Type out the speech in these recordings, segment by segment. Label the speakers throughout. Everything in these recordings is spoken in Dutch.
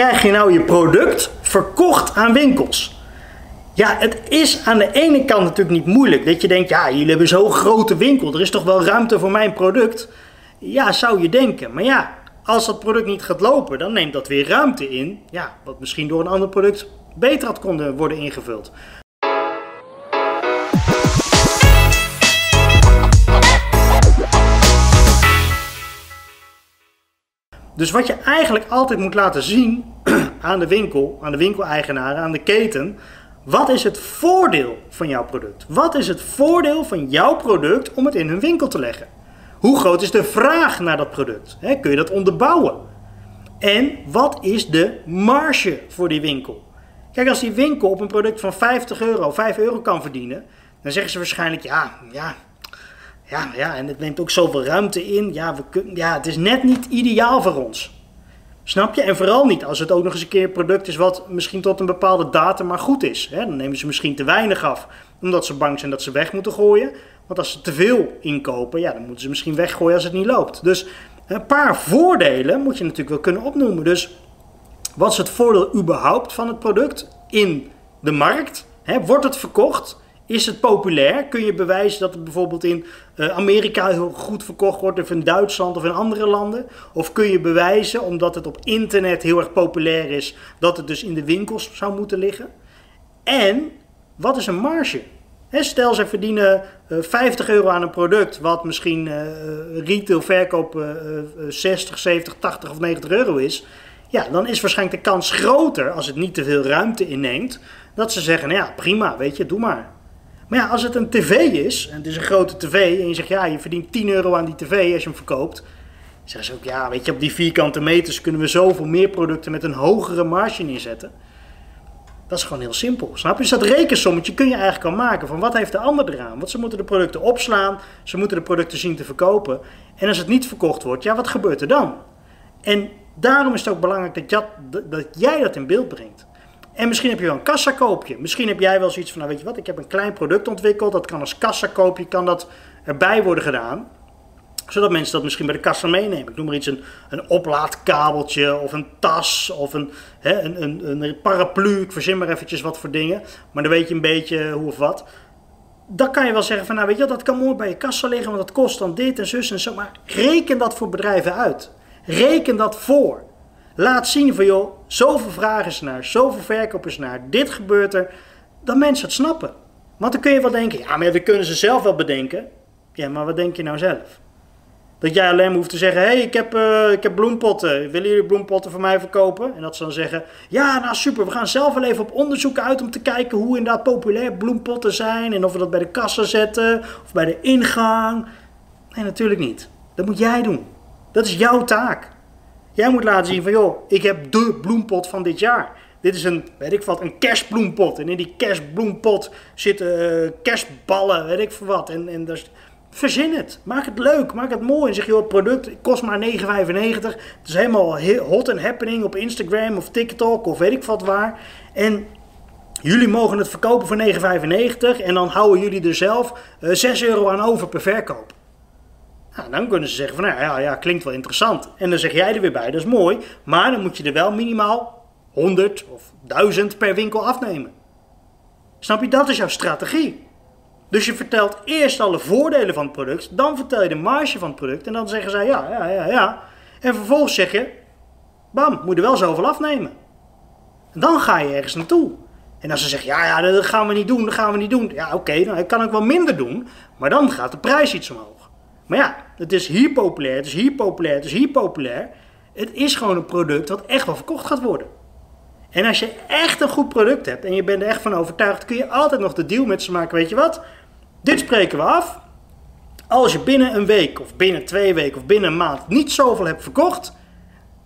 Speaker 1: krijg je nou je product verkocht aan winkels? Ja, het is aan de ene kant natuurlijk niet moeilijk. Dat je denkt, ja, jullie hebben zo'n grote winkel. Er is toch wel ruimte voor mijn product? Ja, zou je denken. Maar ja, als dat product niet gaat lopen, dan neemt dat weer ruimte in. Ja, wat misschien door een ander product beter had konden worden ingevuld. Dus wat je eigenlijk altijd moet laten zien aan de winkel, aan de winkeleigenaren, aan de keten. Wat is het voordeel van jouw product? Wat is het voordeel van jouw product om het in hun winkel te leggen? Hoe groot is de vraag naar dat product? kun je dat onderbouwen? En wat is de marge voor die winkel? Kijk, als die winkel op een product van 50 euro 5 euro kan verdienen, dan zeggen ze waarschijnlijk ja, ja, ja, ja, en het neemt ook zoveel ruimte in. Ja, we kunnen, ja, het is net niet ideaal voor ons. Snap je? En vooral niet als het ook nog eens een keer een product is wat misschien tot een bepaalde datum maar goed is. Hè? Dan nemen ze misschien te weinig af, omdat ze bang zijn dat ze weg moeten gooien. Want als ze te veel inkopen, ja, dan moeten ze misschien weggooien als het niet loopt. Dus een paar voordelen moet je natuurlijk wel kunnen opnoemen. Dus wat is het voordeel überhaupt van het product in de markt? Hè? Wordt het verkocht? Is het populair? Kun je bewijzen dat het bijvoorbeeld in uh, Amerika heel goed verkocht wordt, of in Duitsland of in andere landen? Of kun je bewijzen, omdat het op internet heel erg populair is, dat het dus in de winkels zou moeten liggen? En wat is een marge? stel, ze verdienen uh, eh, 50 euro aan een product, wat misschien uh, retail verkoop 60, 70, 80 of 90 euro is. Ja, dan is waarschijnlijk de kans groter, als het niet te veel ruimte inneemt, dat ze zeggen, nou ja, prima, weet je, doe maar. Maar ja, als het een tv is, en het is een grote tv, en je zegt ja, je verdient 10 euro aan die tv als je hem verkoopt. Zeggen ze ook, ja, weet je, op die vierkante meters kunnen we zoveel meer producten met een hogere marge neerzetten. Dat is gewoon heel simpel. Snap je? Dus dat rekensommetje kun je eigenlijk al maken van wat heeft de ander eraan? Want ze moeten de producten opslaan, ze moeten de producten zien te verkopen. En als het niet verkocht wordt, ja, wat gebeurt er dan? En daarom is het ook belangrijk dat, dat jij dat in beeld brengt. En misschien heb je wel een kassakoopje. Misschien heb jij wel zoiets van, nou weet je wat, ik heb een klein product ontwikkeld. Dat kan als kassakoopje, kan dat erbij worden gedaan. Zodat mensen dat misschien bij de kassa meenemen. Ik noem maar iets, een, een oplaadkabeltje of een tas of een, hè, een, een, een paraplu. Ik verzin maar eventjes wat voor dingen. Maar dan weet je een beetje hoe of wat. Dan kan je wel zeggen van, nou weet je dat kan mooi bij je kassa liggen. Want dat kost dan dit en zus en zo. Maar reken dat voor bedrijven uit. Reken dat voor. Laat zien van joh, zoveel vragen is naar, zoveel verkopers naar, dit gebeurt er, dat mensen het snappen. Want dan kun je wel denken, ja maar dat kunnen ze zelf wel bedenken. Ja, maar wat denk je nou zelf? Dat jij alleen maar hoeft te zeggen, hé hey, ik, heb, uh, ik heb bloempotten, willen jullie bloempotten voor mij verkopen? En dat ze dan zeggen, ja nou super, we gaan zelf wel even op onderzoek uit om te kijken hoe inderdaad populair bloempotten zijn. En of we dat bij de kassa zetten of bij de ingang. Nee, natuurlijk niet. Dat moet jij doen. Dat is jouw taak. Jij moet laten zien van, joh, ik heb de bloempot van dit jaar. Dit is een, weet ik wat, een kerstbloempot. En in die kerstbloempot zitten uh, kerstballen, weet ik veel wat. En, en dus, verzin het. Maak het leuk. Maak het mooi. En zeg, joh, het product kost maar 9,95. Het is helemaal hot and happening op Instagram of TikTok of weet ik wat waar. En jullie mogen het verkopen voor 9,95. En dan houden jullie er zelf uh, eh, 6 euro aan over per verkoop. Nou, dan kunnen ze zeggen van, nou ja, ja, klinkt wel interessant. En dan zeg jij er weer bij, dat is mooi. Maar dan moet je er wel minimaal 100 of 1000 per winkel afnemen. Snap je, dat is jouw strategie. Dus je vertelt eerst alle voordelen van het product, dan vertel je de marge van het product en dan zeggen zij ja, ja, ja, ja. En vervolgens zeg je, bam, moet je er wel zoveel afnemen. En dan ga je ergens naartoe. En als ze zeggen, ja, ja, dat gaan we niet doen, dat gaan we niet doen. Ja, oké, okay, dan kan ik wel minder doen, maar dan gaat de prijs iets omhoog. Maar ja, het is hier populair, het is hier populair, het is hier populair. Het is gewoon een product dat echt wel verkocht gaat worden. En als je echt een goed product hebt en je bent er echt van overtuigd, kun je altijd nog de deal met ze maken. Weet je wat? Dit spreken we af. Als je binnen een week of binnen twee weken of binnen een maand niet zoveel hebt verkocht,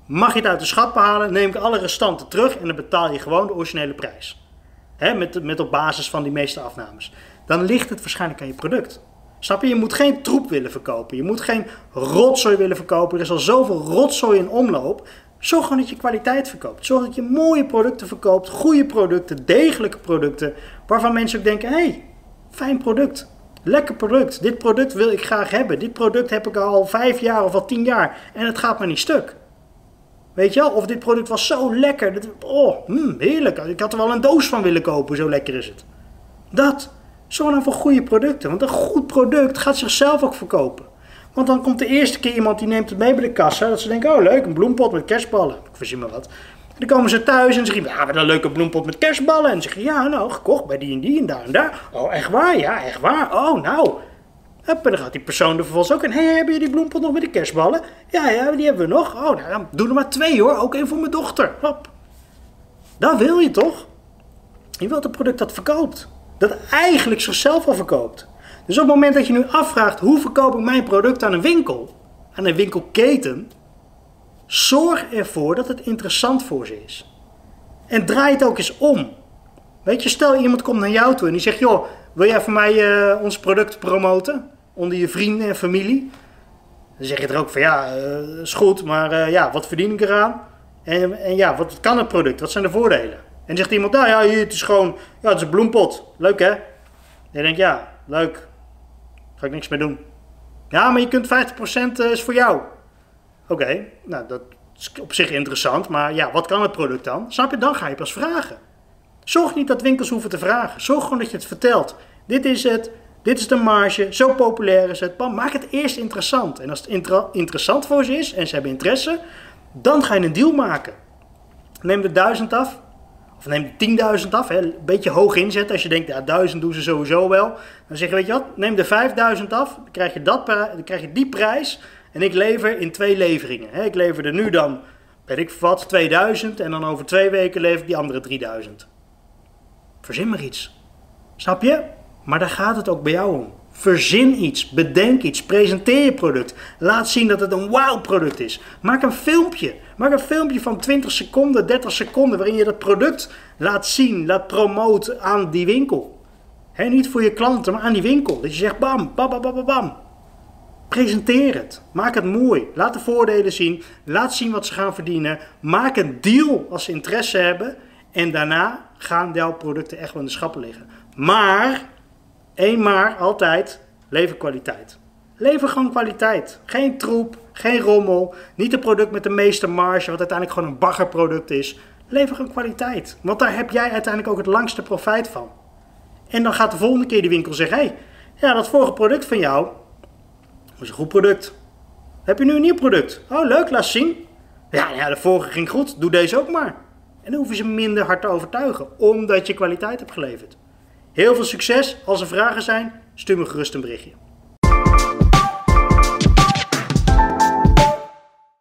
Speaker 1: mag je het uit de schappen halen, neem ik alle restanten terug en dan betaal je gewoon de originele prijs. Hè, met, met op basis van die meeste afnames. Dan ligt het waarschijnlijk aan je product. Snap je? Je moet geen troep willen verkopen. Je moet geen rotzooi willen verkopen. Er is al zoveel rotzooi in omloop. Zorg gewoon dat je kwaliteit verkoopt. Zorg dat je mooie producten verkoopt. Goede producten, degelijke producten. Waarvan mensen ook denken, hé, hey, fijn product. Lekker product. Dit product wil ik graag hebben. Dit product heb ik al vijf jaar of al tien jaar. En het gaat maar niet stuk. Weet je wel? Of dit product was zo lekker. Dat, oh, mm, heerlijk. Ik had er wel een doos van willen kopen, zo lekker is het. Dat. Zorg nou voor goede producten. Want een goed product gaat zichzelf ook verkopen. Want dan komt de eerste keer iemand die neemt het mee bij de kassa. Dat ze denken, oh leuk, een bloempot met kerstballen. Ik verzin maar wat. En dan komen ze thuis en zeggen, ja, wat een leuke bloempot met kerstballen. En dan zeggen, ja, nou, gekocht bij die en die en daar en daar. Oh, echt waar? Ja, echt waar? Oh, nou. Hup, en dan gaat die persoon er vervolgens ook in. Hey, hebben jullie die bloempot nog met de kerstballen? Ja, ja, die hebben we nog. Oh, nou, dan doe er maar twee hoor. Ook één voor mijn dochter. Hop. Dat wil je toch? Je wilt een product dat verkoopt. Dat eigenlijk zichzelf al verkoopt. Dus op het moment dat je nu afvraagt, hoe verkoop ik mijn product aan een winkel? Aan een winkelketen? Zorg ervoor dat het interessant voor ze is. En draai het ook eens om. Weet je, stel iemand komt naar jou toe en die zegt, joh, wil jij voor mij uh, ons product promoten? Onder je vrienden en familie? Dan zeg je er ook van, ja, uh, is goed, maar uh, ja, wat verdien ik eraan? En, en ja, wat kan het product? Wat zijn de voordelen? En zegt iemand, nou ja, het is gewoon, ja, het is een bloempot. Leuk hè? En je denkt, ja, leuk. Ga ik niks mee doen. Ja, maar je kunt 50% is voor jou. Oké, nou dat is op zich interessant, maar ja, wat kan het product dan? Snap je? Dan ga je pas vragen. Zorg niet dat winkels hoeven te vragen. Zorg gewoon dat je het vertelt. Dit is het, dit is de marge, zo populair is het. Maak het eerst interessant. En als het inter interessant voor ze is en ze hebben interesse, dan ga je een deal maken. Neem de 1000 af, of neem de 10.000 af. Een beetje hoog inzetten. Als je denkt, ja, 1000 doen ze sowieso wel. Dan zeg je, weet je wat, neem de 5000 af. Dan krijg je, dat, dan krijg je die prijs. En ik lever in twee leveringen. Hè. Ik lever er nu dan, weet ik wat, 2000. En dan over twee weken lever ik die andere 3000. Verzin maar iets. Snap je? Maar daar gaat het ook bij jou om. Verzin iets, bedenk iets, presenteer je product. Laat zien dat het een wow product is. Maak een filmpje. Maak een filmpje van 20 seconden, 30 seconden waarin je dat product laat zien, laat promoten aan die winkel. Niet voor je klanten, maar aan die winkel. Dat je zegt bam, bam, bam, bam, bam. Presenteer het. Maak het mooi. Laat de voordelen zien. Laat zien wat ze gaan verdienen. Maak een deal als ze interesse hebben. En daarna gaan jouw producten echt wel in de schappen liggen. Maar Eén maar, altijd, lever kwaliteit. Lever gewoon kwaliteit. Geen troep, geen rommel. Niet een product met de meeste marge, wat uiteindelijk gewoon een baggerproduct is. Lever gewoon kwaliteit. Want daar heb jij uiteindelijk ook het langste profijt van. En dan gaat de volgende keer de winkel zeggen: hé, hey, ja, dat vorige product van jou was een goed product. Heb je nu een nieuw product? Oh, leuk, laat zien. Ja, ja, de vorige ging goed, doe deze ook maar. En dan hoef je ze minder hard te overtuigen, omdat je kwaliteit hebt geleverd. Heel veel succes. Als er vragen zijn, stuur me gerust een berichtje.